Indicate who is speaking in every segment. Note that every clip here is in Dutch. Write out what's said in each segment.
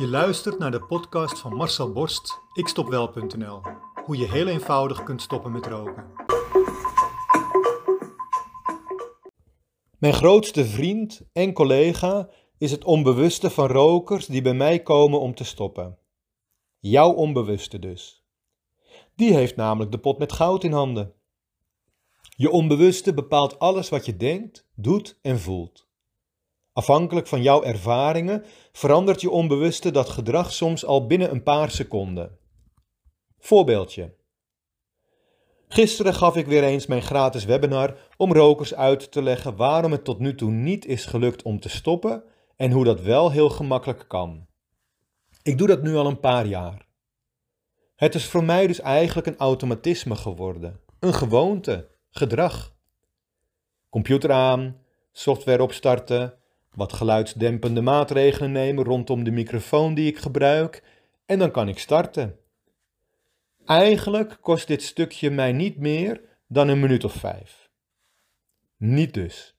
Speaker 1: Je luistert naar de podcast van Marcel Borst, ikstopwel.nl. Hoe je heel eenvoudig kunt stoppen met roken. Mijn grootste vriend en collega is het onbewuste van rokers die bij mij komen om te stoppen. Jouw onbewuste dus. Die heeft namelijk de pot met goud in handen. Je onbewuste bepaalt alles wat je denkt, doet en voelt. Afhankelijk van jouw ervaringen verandert je onbewuste dat gedrag soms al binnen een paar seconden. Voorbeeldje. Gisteren gaf ik weer eens mijn gratis webinar om rokers uit te leggen waarom het tot nu toe niet is gelukt om te stoppen en hoe dat wel heel gemakkelijk kan. Ik doe dat nu al een paar jaar. Het is voor mij dus eigenlijk een automatisme geworden, een gewoonte, gedrag. Computer aan, software opstarten, wat geluidsdempende maatregelen nemen rondom de microfoon die ik gebruik en dan kan ik starten. Eigenlijk kost dit stukje mij niet meer dan een minuut of vijf. Niet dus.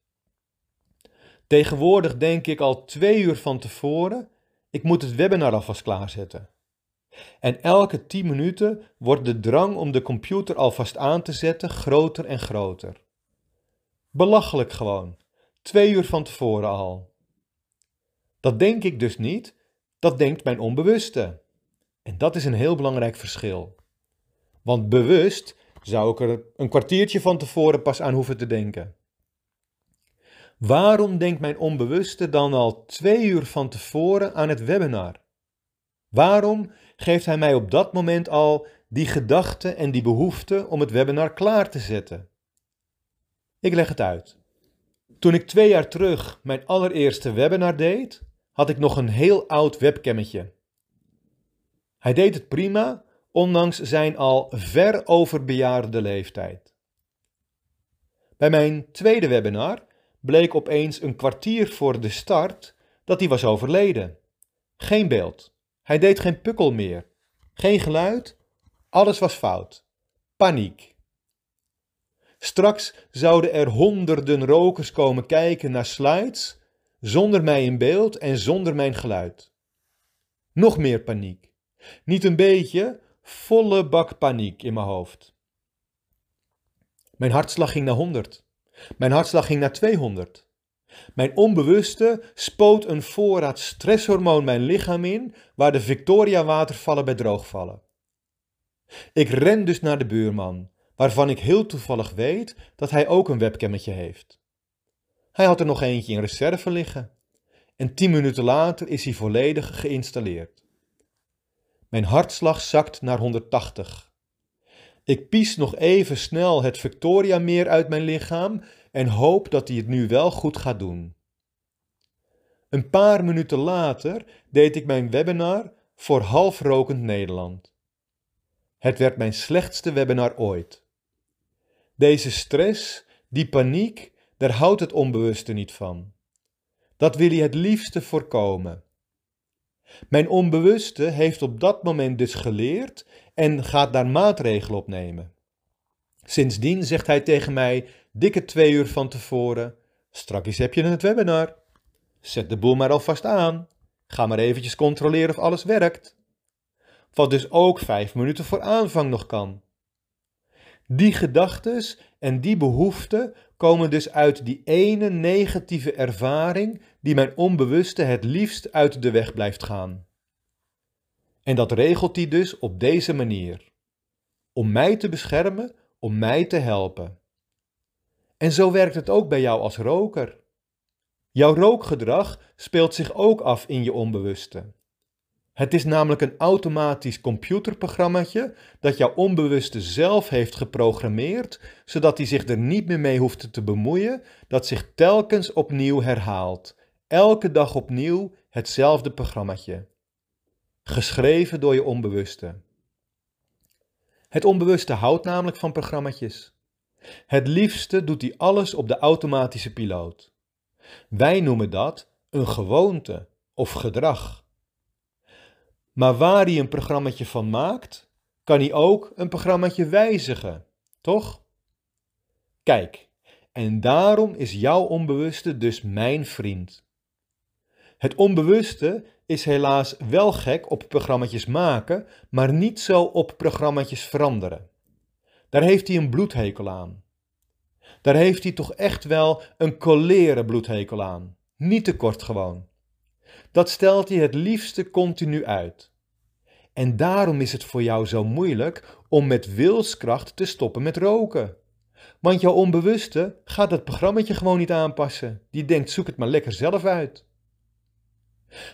Speaker 1: Tegenwoordig denk ik al twee uur van tevoren, ik moet het webinar alvast klaarzetten. En elke tien minuten wordt de drang om de computer alvast aan te zetten groter en groter. Belachelijk gewoon. Twee uur van tevoren al. Dat denk ik dus niet, dat denkt mijn onbewuste. En dat is een heel belangrijk verschil. Want bewust zou ik er een kwartiertje van tevoren pas aan hoeven te denken. Waarom denkt mijn onbewuste dan al twee uur van tevoren aan het webinar? Waarom geeft hij mij op dat moment al die gedachte en die behoefte om het webinar klaar te zetten? Ik leg het uit. Toen ik twee jaar terug mijn allereerste webinar deed, had ik nog een heel oud webcammetje. Hij deed het prima, ondanks zijn al ver overbejaarde leeftijd. Bij mijn tweede webinar bleek opeens een kwartier voor de start dat hij was overleden. Geen beeld. Hij deed geen pukkel meer. Geen geluid. Alles was fout. Paniek. Straks zouden er honderden rokers komen kijken naar slides zonder mij in beeld en zonder mijn geluid. Nog meer paniek. Niet een beetje, volle bak paniek in mijn hoofd. Mijn hartslag ging naar 100. Mijn hartslag ging naar 200. Mijn onbewuste spoot een voorraad stresshormoon mijn lichaam in, waar de Victoria-watervallen bij droogvallen. Ik ren dus naar de buurman, waarvan ik heel toevallig weet dat hij ook een webcammetje heeft. Hij had er nog eentje in reserve liggen. En tien minuten later is hij volledig geïnstalleerd. Mijn hartslag zakt naar 180. Ik pies nog even snel het Victoria-meer uit mijn lichaam en hoop dat hij het nu wel goed gaat doen. Een paar minuten later deed ik mijn webinar voor halfrokend Nederland. Het werd mijn slechtste webinar ooit. Deze stress, die paniek, daar houdt het onbewuste niet van. Dat wil hij het liefste voorkomen. Mijn onbewuste heeft op dat moment dus geleerd en gaat daar maatregelen op nemen. Sindsdien zegt hij tegen mij, dikke twee uur van tevoren, strakjes heb je het webinar. Zet de boel maar alvast aan. Ga maar eventjes controleren of alles werkt. Wat dus ook vijf minuten voor aanvang nog kan. Die gedachtes en die behoeften komen dus uit die ene negatieve ervaring die mijn onbewuste het liefst uit de weg blijft gaan. En dat regelt hij dus op deze manier. Om mij te beschermen, om mij te helpen. En zo werkt het ook bij jou als roker. Jouw rookgedrag speelt zich ook af in je onbewuste. Het is namelijk een automatisch computerprogrammaatje dat jouw onbewuste zelf heeft geprogrammeerd, zodat hij zich er niet meer mee hoeft te bemoeien, dat zich telkens opnieuw herhaalt. Elke dag opnieuw hetzelfde programmaatje. Geschreven door je onbewuste. Het onbewuste houdt namelijk van programmaatjes. Het liefste doet hij alles op de automatische piloot. Wij noemen dat een gewoonte of gedrag. Maar waar hij een programmaatje van maakt, kan hij ook een programmaatje wijzigen, toch? Kijk, en daarom is jouw onbewuste dus mijn vriend. Het onbewuste is helaas wel gek op programma's maken, maar niet zo op programma's veranderen. Daar heeft hij een bloedhekel aan. Daar heeft hij toch echt wel een coleren bloedhekel aan. Niet te kort gewoon. Dat stelt hij het liefste continu uit. En daarom is het voor jou zo moeilijk om met wilskracht te stoppen met roken. Want jouw onbewuste gaat het programma gewoon niet aanpassen. Die denkt: zoek het maar lekker zelf uit.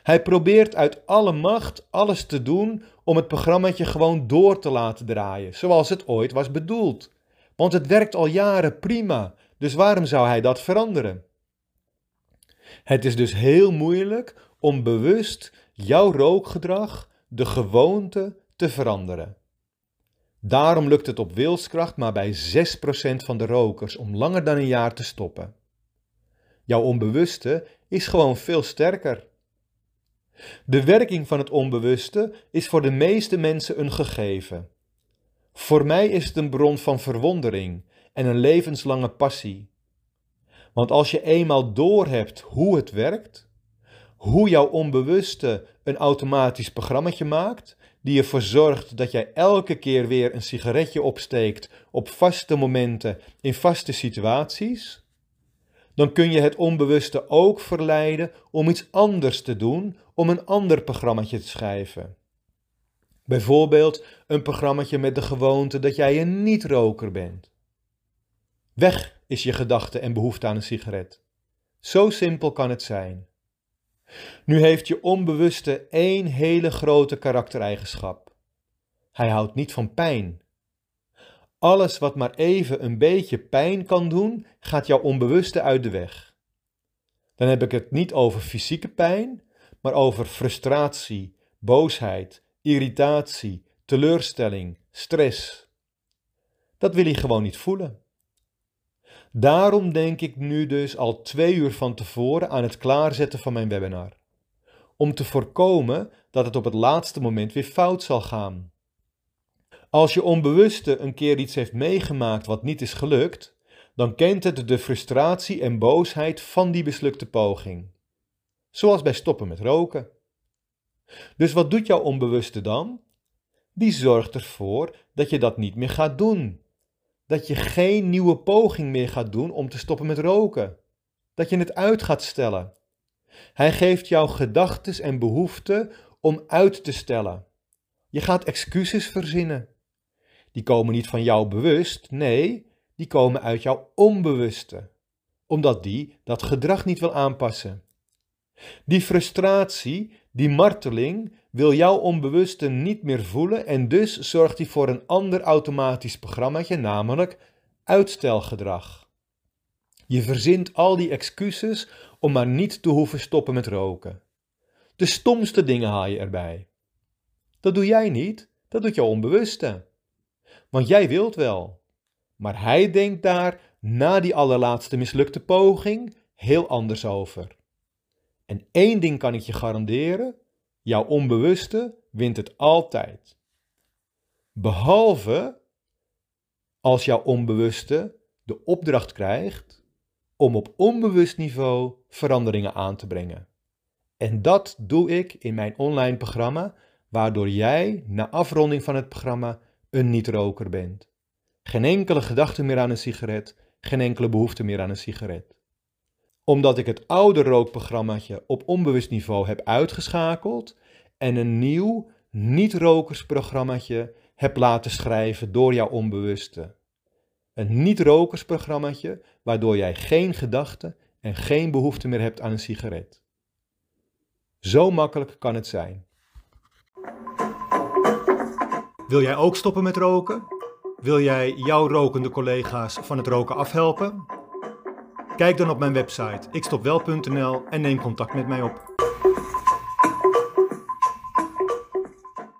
Speaker 1: Hij probeert uit alle macht alles te doen om het programma gewoon door te laten draaien, zoals het ooit was bedoeld. Want het werkt al jaren prima, dus waarom zou hij dat veranderen? Het is dus heel moeilijk om bewust jouw rookgedrag, de gewoonte, te veranderen. Daarom lukt het op wilskracht maar bij 6% van de rokers om langer dan een jaar te stoppen. Jouw onbewuste is gewoon veel sterker. De werking van het onbewuste is voor de meeste mensen een gegeven. Voor mij is het een bron van verwondering en een levenslange passie. Want als je eenmaal doorhebt hoe het werkt, hoe jouw onbewuste een automatisch programmaatje maakt, die ervoor zorgt dat jij elke keer weer een sigaretje opsteekt op vaste momenten in vaste situaties, dan kun je het onbewuste ook verleiden om iets anders te doen, om een ander programmaatje te schrijven. Bijvoorbeeld een programmaatje met de gewoonte dat jij een niet-roker bent. Weg is je gedachte en behoefte aan een sigaret. Zo simpel kan het zijn. Nu heeft je onbewuste één hele grote karaktereigenschap. Hij houdt niet van pijn. Alles wat maar even een beetje pijn kan doen, gaat jouw onbewuste uit de weg. Dan heb ik het niet over fysieke pijn, maar over frustratie, boosheid, irritatie, teleurstelling, stress. Dat wil hij gewoon niet voelen. Daarom denk ik nu dus al twee uur van tevoren aan het klaarzetten van mijn webinar. Om te voorkomen dat het op het laatste moment weer fout zal gaan. Als je onbewuste een keer iets heeft meegemaakt wat niet is gelukt, dan kent het de frustratie en boosheid van die mislukte poging. Zoals bij stoppen met roken. Dus wat doet jouw onbewuste dan? Die zorgt ervoor dat je dat niet meer gaat doen. Dat je geen nieuwe poging meer gaat doen om te stoppen met roken. Dat je het uit gaat stellen. Hij geeft jou gedachten en behoeften om uit te stellen. Je gaat excuses verzinnen. Die komen niet van jou bewust, nee, die komen uit jouw onbewuste, omdat die dat gedrag niet wil aanpassen. Die frustratie, die marteling, wil jouw onbewuste niet meer voelen en dus zorgt hij voor een ander automatisch programmaatje, namelijk uitstelgedrag. Je verzint al die excuses om maar niet te hoeven stoppen met roken. De stomste dingen haal je erbij. Dat doe jij niet, dat doet jouw onbewuste. Want jij wilt wel. Maar hij denkt daar na die allerlaatste mislukte poging heel anders over. En één ding kan ik je garanderen: jouw onbewuste wint het altijd. Behalve als jouw onbewuste de opdracht krijgt om op onbewust niveau veranderingen aan te brengen. En dat doe ik in mijn online programma, waardoor jij na afronding van het programma een niet-roker bent. Geen enkele gedachte meer aan een sigaret, geen enkele behoefte meer aan een sigaret. Omdat ik het oude rookprogrammaatje op onbewust niveau heb uitgeschakeld en een nieuw niet-rokersprogrammaatje heb laten schrijven door jouw onbewuste. Een niet-rokersprogrammaatje waardoor jij geen gedachte en geen behoefte meer hebt aan een sigaret. Zo makkelijk kan het zijn. Wil jij ook stoppen met roken? Wil jij jouw rokende collega's van het roken afhelpen? Kijk dan op mijn website ikstopwel.nl en neem contact met mij op.